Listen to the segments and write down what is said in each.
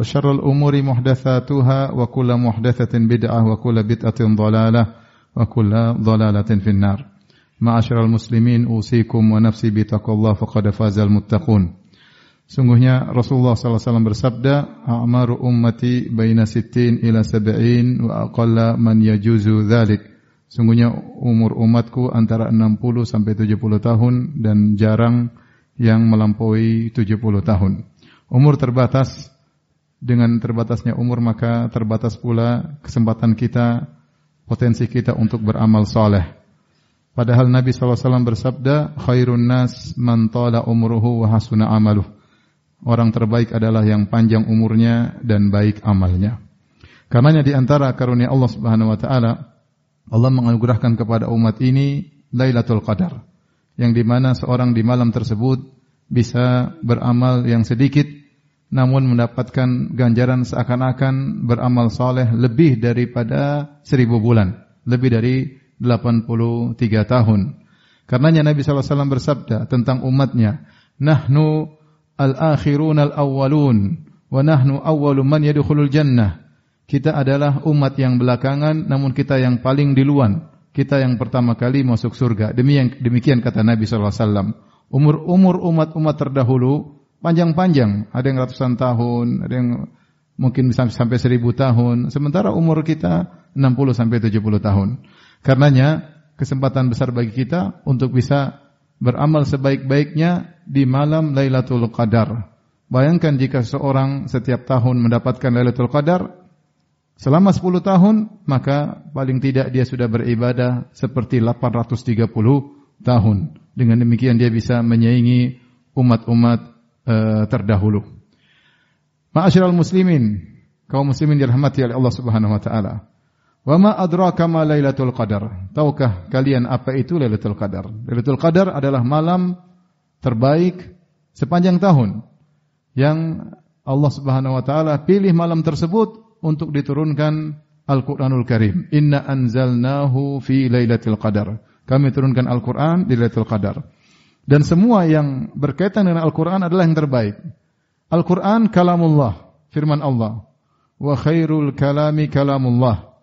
وشر الأمور محدثاتها وكل محدثة kullu وكل bid'ah wa وكل bid'atin في النار kullu dhalalatin finnar. Ma'asyiral muslimin usikum wa nafsi bi. Sungguhnya Rasulullah SAW bersabda, "A'maru ummati baina sittin ila sab'in wa aqalla man yajuzu dhalik." Sungguhnya umur umatku antara 60 sampai 70 tahun dan jarang yang melampaui 70 tahun. Umur terbatas dengan terbatasnya umur maka terbatas pula kesempatan kita, potensi kita untuk beramal soleh. Padahal Nabi SAW bersabda, khairun nas man tala umruhu wa hasuna amaluh. Orang terbaik adalah yang panjang umurnya dan baik amalnya. Karenanya di antara karunia Allah Subhanahu wa taala, Allah menganugerahkan kepada umat ini Lailatul Qadar, yang di mana seorang di malam tersebut bisa beramal yang sedikit namun mendapatkan ganjaran seakan-akan beramal soleh lebih daripada seribu bulan, lebih dari 83 tahun. Karenanya Nabi SAW bersabda tentang umatnya, Nahnu al-akhirun al-awwalun, wa nahnu awwalu man yadkhulul jannah. Kita adalah umat yang belakangan, namun kita yang paling duluan. Kita yang pertama kali masuk surga. Demikian, demikian kata Nabi SAW. Umur-umur umat-umat terdahulu panjang-panjang, ada yang ratusan tahun, ada yang mungkin bisa sampai seribu tahun, sementara umur kita 60 sampai 70 tahun. Karenanya kesempatan besar bagi kita untuk bisa beramal sebaik-baiknya di malam Lailatul Qadar. Bayangkan jika seorang setiap tahun mendapatkan Lailatul Qadar, selama 10 tahun, maka paling tidak dia sudah beribadah seperti 830 tahun. Dengan demikian dia bisa menyaingi umat-umat uh, terdahulu. Ma'asyiral muslimin, kaum muslimin dirahmati oleh Allah Subhanahu wa taala. Wa ma adraka ma Lailatul Qadar? Tahukah kalian apa itu Lailatul Qadar? Lailatul Qadar adalah malam terbaik sepanjang tahun yang Allah Subhanahu wa taala pilih malam tersebut untuk diturunkan Al-Qur'anul Karim. Inna anzalnahu fi Lailatul Qadar. Kami turunkan Al-Qur'an di Lailatul Qadar. Dan semua yang berkaitan dengan Al-Quran adalah yang terbaik. Al-Quran kalamullah, firman Allah. Wa khairul kalami kalamullah.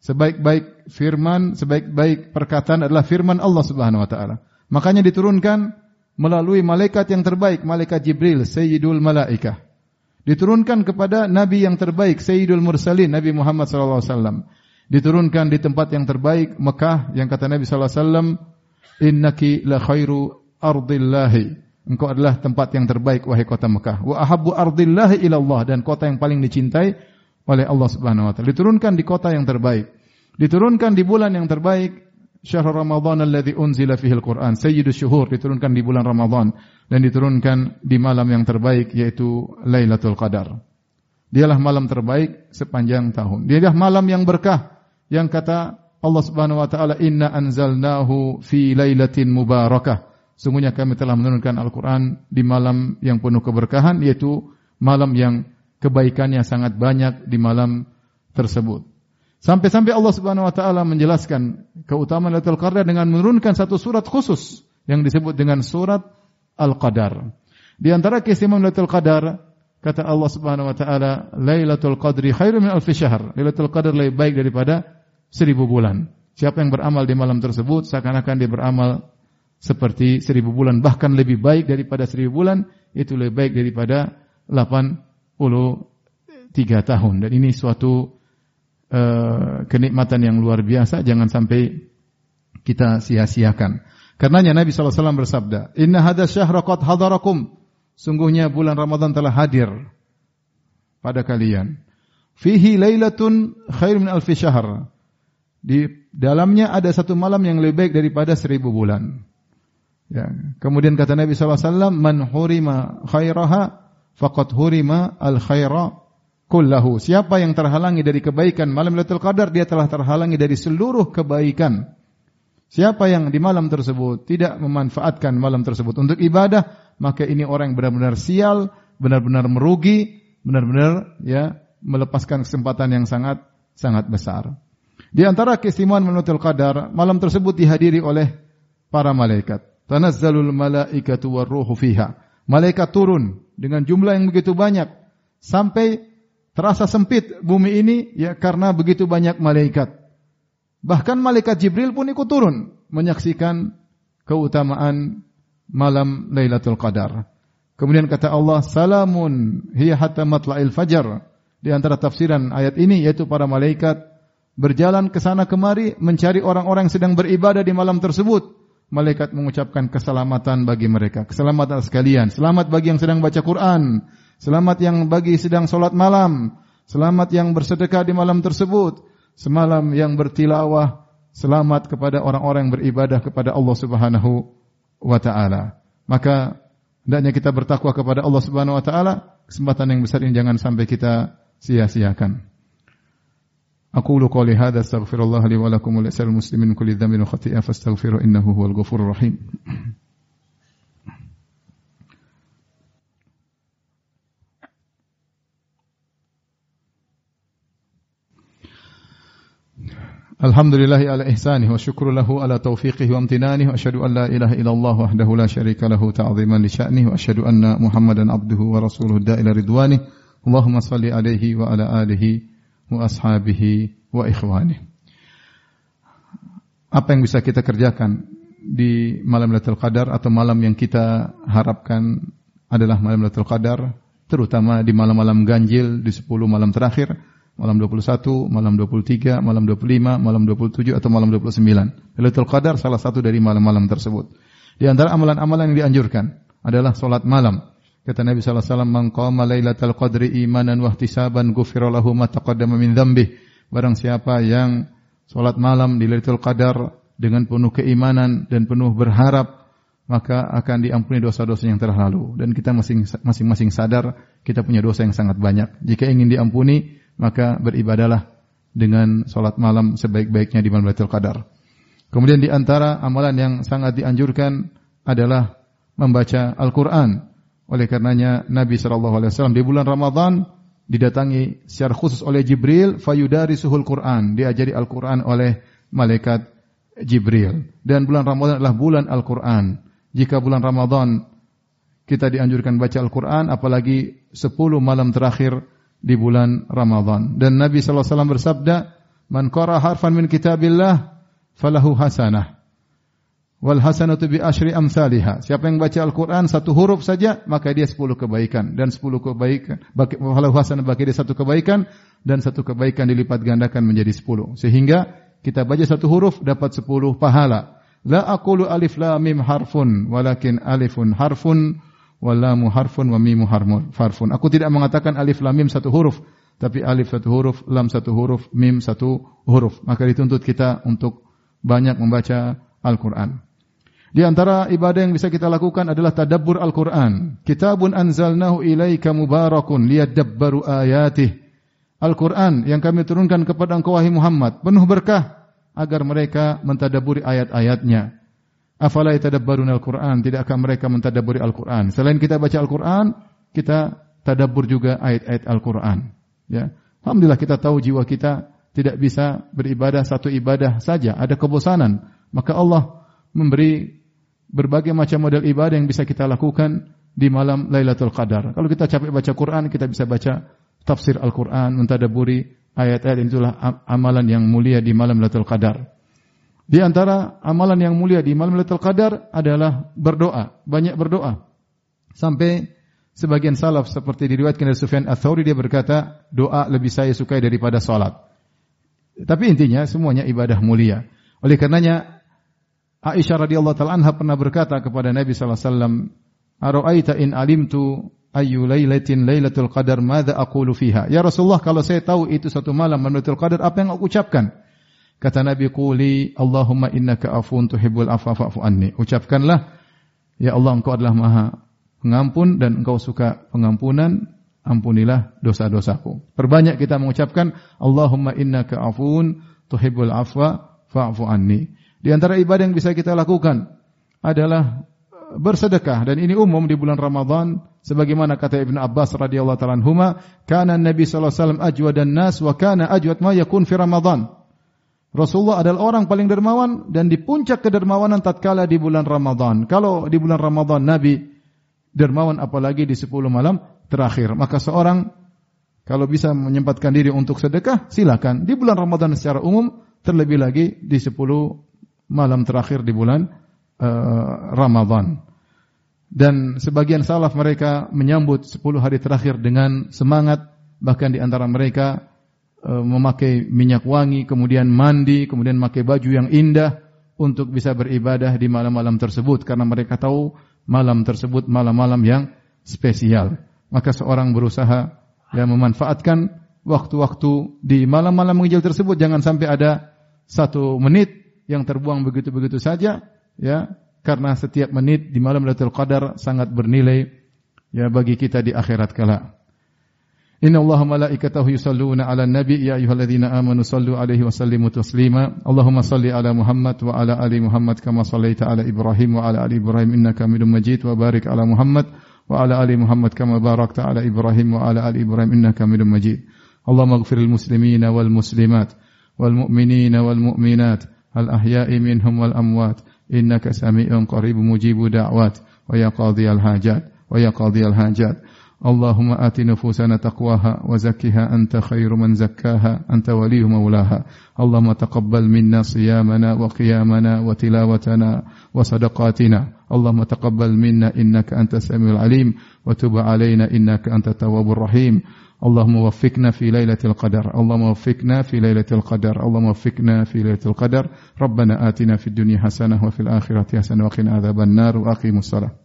Sebaik-baik firman, sebaik-baik perkataan adalah firman Allah Subhanahu wa taala. Makanya diturunkan melalui malaikat yang terbaik, malaikat Jibril, Sayyidul Malaikah. Diturunkan kepada nabi yang terbaik, Sayyidul Mursalin, Nabi Muhammad sallallahu alaihi wasallam. Diturunkan di tempat yang terbaik, Mekah, yang kata Nabi sallallahu alaihi wasallam, "Innaki la khairu ardillahi. Engkau adalah tempat yang terbaik wahai kota Mekah. Wa ahabbu ardillahi ilallah dan kota yang paling dicintai oleh Allah Subhanahu wa taala. Diturunkan di kota yang terbaik. Diturunkan di bulan yang terbaik. Syahr Ramadan alladhi unzila fihi al-Quran. Sayyidus syuhur diturunkan di bulan Ramadan dan diturunkan di malam yang terbaik yaitu Lailatul Qadar. Dialah malam terbaik sepanjang tahun. Dialah malam yang berkah yang kata Allah Subhanahu wa taala inna anzalnahu fi lailatin mubarakah. Sungguhnya kami telah menurunkan Al-Quran di malam yang penuh keberkahan, yaitu malam yang kebaikannya sangat banyak di malam tersebut. Sampai-sampai Allah Subhanahu wa taala menjelaskan keutamaan Lailatul Qadar dengan menurunkan satu surat khusus yang disebut dengan surat Al-Qadar. Di antara keistimewaan Lailatul Qadar kata Allah Subhanahu wa taala, Lailatul Qadri khairum min alfi syahr. Lailatul Qadar lebih baik daripada seribu bulan. Siapa yang beramal di malam tersebut seakan-akan dia beramal seperti seribu bulan. Bahkan lebih baik daripada seribu bulan itu lebih baik daripada 83 tahun. Dan ini suatu uh, kenikmatan yang luar biasa. Jangan sampai kita sia-siakan. Karenanya Nabi SAW bersabda inna hadha syahra qad hadarakum. Sungguhnya bulan Ramadan telah hadir pada kalian. Fihi lailatun khair min alfi syahr. Di dalamnya ada satu malam yang lebih baik daripada seribu bulan Ya. Kemudian kata Nabi SAW, Man hurima khairaha faqad hurima al khaira kullahu. Siapa yang terhalangi dari kebaikan malam Lailatul Qadar, dia telah terhalangi dari seluruh kebaikan. Siapa yang di malam tersebut tidak memanfaatkan malam tersebut untuk ibadah, maka ini orang yang benar-benar sial, benar-benar merugi, benar-benar ya melepaskan kesempatan yang sangat sangat besar. Di antara keistimewaan Lailatul Qadar, malam tersebut dihadiri oleh para malaikat. Tanazzalul malaikatu warruhu fiha. Malaikat turun dengan jumlah yang begitu banyak sampai Terasa sempit bumi ini ya karena begitu banyak malaikat. Bahkan malaikat Jibril pun ikut turun menyaksikan keutamaan malam Lailatul Qadar. Kemudian kata Allah, "Salamun hiya hatta matla'il fajar." Di antara tafsiran ayat ini yaitu para malaikat berjalan ke sana kemari mencari orang-orang yang sedang beribadah di malam tersebut. Malaikat mengucapkan keselamatan bagi mereka, keselamatan sekalian, selamat bagi yang sedang baca Quran, Selamat yang bagi sedang solat malam. Selamat yang bersedekah di malam tersebut. Semalam yang bertilawah. Selamat kepada orang-orang yang beribadah kepada Allah Subhanahu wa taala. Maka hendaknya kita bertakwa kepada Allah Subhanahu wa taala. Kesempatan yang besar ini jangan sampai kita sia-siakan. أقول قولي هذا أستغفر الله لي ولكم ولسائر المسلمين من كل ذنب وخطيئة فاستغفروا إنه هو الغفور الرحيم. الحمد لله على إحسانه والشكر له على توفيقه وامتنانه وأشهد أن لا إله إلا الله وحده لا شريك له تعظيما لشأنه وأشهد أن محمدا عبده ورسوله الداء إلى رضوانه. اللهم صل عليه وعلى آله wa wa. Apa yang bisa kita kerjakan di malam Lailatul Qadar atau malam yang kita harapkan adalah malam Lailatul Qadar, terutama di malam-malam ganjil di 10 malam terakhir, malam 21, malam 23, malam 25, malam 27 atau malam 29. Lailatul Qadar salah satu dari malam-malam tersebut. Di antara amalan-amalan yang dianjurkan adalah salat malam. Kata Nabi sallallahu alaihi wasallam, "Man qama lailatul qadri imanan wa ihtisaban ghufira ma taqaddama min dzambi." Barang siapa yang solat malam di Lailatul Qadar dengan penuh keimanan dan penuh berharap, maka akan diampuni dosa-dosa yang terlalu. Dan kita masing-masing sadar kita punya dosa yang sangat banyak. Jika ingin diampuni, maka beribadalah dengan salat malam sebaik-baiknya di malam Lailatul Qadar. Kemudian di antara amalan yang sangat dianjurkan adalah membaca Al-Qur'an. Oleh karenanya Nabi sallallahu alaihi wasallam di bulan Ramadan didatangi secara khusus oleh Jibril fayudari suhul Quran, diajari Al-Qur'an oleh malaikat Jibril. Dan bulan Ramadan adalah bulan Al-Qur'an. Jika bulan Ramadan kita dianjurkan baca Al-Qur'an apalagi 10 malam terakhir di bulan Ramadan. Dan Nabi sallallahu alaihi wasallam bersabda, "Man qara harfan min kitabillah falahu hasanah." Wal hasanatu bi asyri amsalha. Siapa yang baca Al-Qur'an satu huruf saja, maka dia sepuluh kebaikan dan sepuluh kebaikan bagi falahu hasanah bagi dia satu kebaikan dan satu kebaikan dilipat gandakan menjadi sepuluh. Sehingga kita baca satu huruf dapat sepuluh pahala. La aqulu alif lam mim harfun walakin alifun harfun walamu harfun wa mimu harfun. Aku tidak mengatakan alif lam mim satu huruf, tapi alif satu huruf, lam satu huruf, mim satu huruf. Maka dituntut kita untuk banyak membaca Al-Qur'an. Di antara ibadah yang bisa kita lakukan adalah tadabbur Al-Qur'an. Kitabun anzalnahu ilaika mubarakun liyadabbaru ayatih. Al-Qur'an yang kami turunkan kepada engkau wahai Muhammad penuh berkah agar mereka mentadaburi ayat-ayatnya. Afala yatadabbaruna al-Qur'an? Tidakkah mereka mentadabburi Al-Qur'an? Selain kita baca Al-Qur'an, kita tadabbur juga ayat-ayat Al-Qur'an. Ya. Alhamdulillah kita tahu jiwa kita tidak bisa beribadah satu ibadah saja, ada kebosanan. Maka Allah memberi berbagai macam model ibadah yang bisa kita lakukan di malam Lailatul Qadar. Kalau kita capek baca Quran, kita bisa baca tafsir Al-Quran, mentadaburi ayat-ayat itulah amalan yang mulia di malam Lailatul Qadar. Di antara amalan yang mulia di malam Lailatul Qadar adalah berdoa, banyak berdoa. Sampai sebagian salaf seperti diriwayatkan dari Sufyan Ats-Tsauri dia berkata, doa lebih saya sukai daripada salat. Tapi intinya semuanya ibadah mulia. Oleh karenanya Aisyah radhiyallahu taala anha pernah berkata kepada Nabi sallallahu alaihi wasallam, "Ara'aita in alimtu ayu lailatin lailatul qadar madza aqulu fiha?" Ya Rasulullah, kalau saya tahu itu satu malam Lailatul Qadar, apa yang aku ucapkan? Kata Nabi Quli, Allahumma innaka afun tuhibbul afwa fa'fu anni. Ucapkanlah, Ya Allah engkau adalah maha pengampun dan engkau suka pengampunan, ampunilah dosa-dosaku. Perbanyak kita mengucapkan Allahumma innaka afun tuhibbul afwa fa'fu anni. Di antara ibadah yang bisa kita lakukan adalah bersedekah dan ini umum di bulan Ramadan sebagaimana kata Ibnu Abbas radhiyallahu taala anhuma kana Nabi sallallahu alaihi wasallam ajwadan nas wa kana ajwad ma yakun fi Ramadan. Rasulullah adalah orang paling dermawan dan di puncak kedermawanan tatkala di bulan Ramadan. Kalau di bulan Ramadan Nabi dermawan apalagi di 10 malam terakhir. Maka seorang kalau bisa menyempatkan diri untuk sedekah, silakan. Di bulan Ramadan secara umum, terlebih lagi di 10 malam terakhir di bulan uh, Ramadan. Dan sebagian salaf mereka menyambut 10 hari terakhir dengan semangat, bahkan di antara mereka uh, memakai minyak wangi, kemudian mandi, kemudian memakai baju yang indah untuk bisa beribadah di malam-malam tersebut karena mereka tahu malam tersebut malam-malam yang spesial maka seorang berusaha ya memanfaatkan waktu-waktu di malam-malam menghijau tersebut jangan sampai ada satu menit yang terbuang begitu-begitu saja ya karena setiap menit di malam Lailatul Qadar sangat bernilai ya bagi kita di akhirat kala. Inna Allah malaikatahu yusalluna ala nabi ya ayyuhalladzina amanu sallu alaihi wa sallimu taslima. Allahumma salli ala Muhammad wa ala ali Muhammad kama sallaita ala Ibrahim wa ala ali Ibrahim innaka Hamidum majid wa barik ala Muhammad wa ala ali Muhammad kama barakta ala Ibrahim wa ala ali Ibrahim innaka Hamidum majid. Allahumma gfiril muslimina wal muslimat wal mu'minina wal mu'minat. الأحياء منهم والأموات. إنك سميع قريب مجيب دعوات. ويا قاضي الحاجات. ويا قاضي الحاجات. اللهم آت نفوسنا تقواها وزكها. أنت خير من زكاها. أنت ولي مولاها. اللهم تقبل منا صيامنا وقيامنا وتلاوتنا وصدقاتنا. اللهم تقبل منا. إنك أنت السميع العليم. وتب علينا. إنك أنت التواب الرحيم. اللهم وفقنا في ليلة القدر. اللهم وفقنا في ليلة القدر. اللهم وفقنا في ليلة القدر. ربنا آتنا في الدنيا حسنة وفي الآخرة حسنة وقنا عذاب النار وأقيموا الصلاة.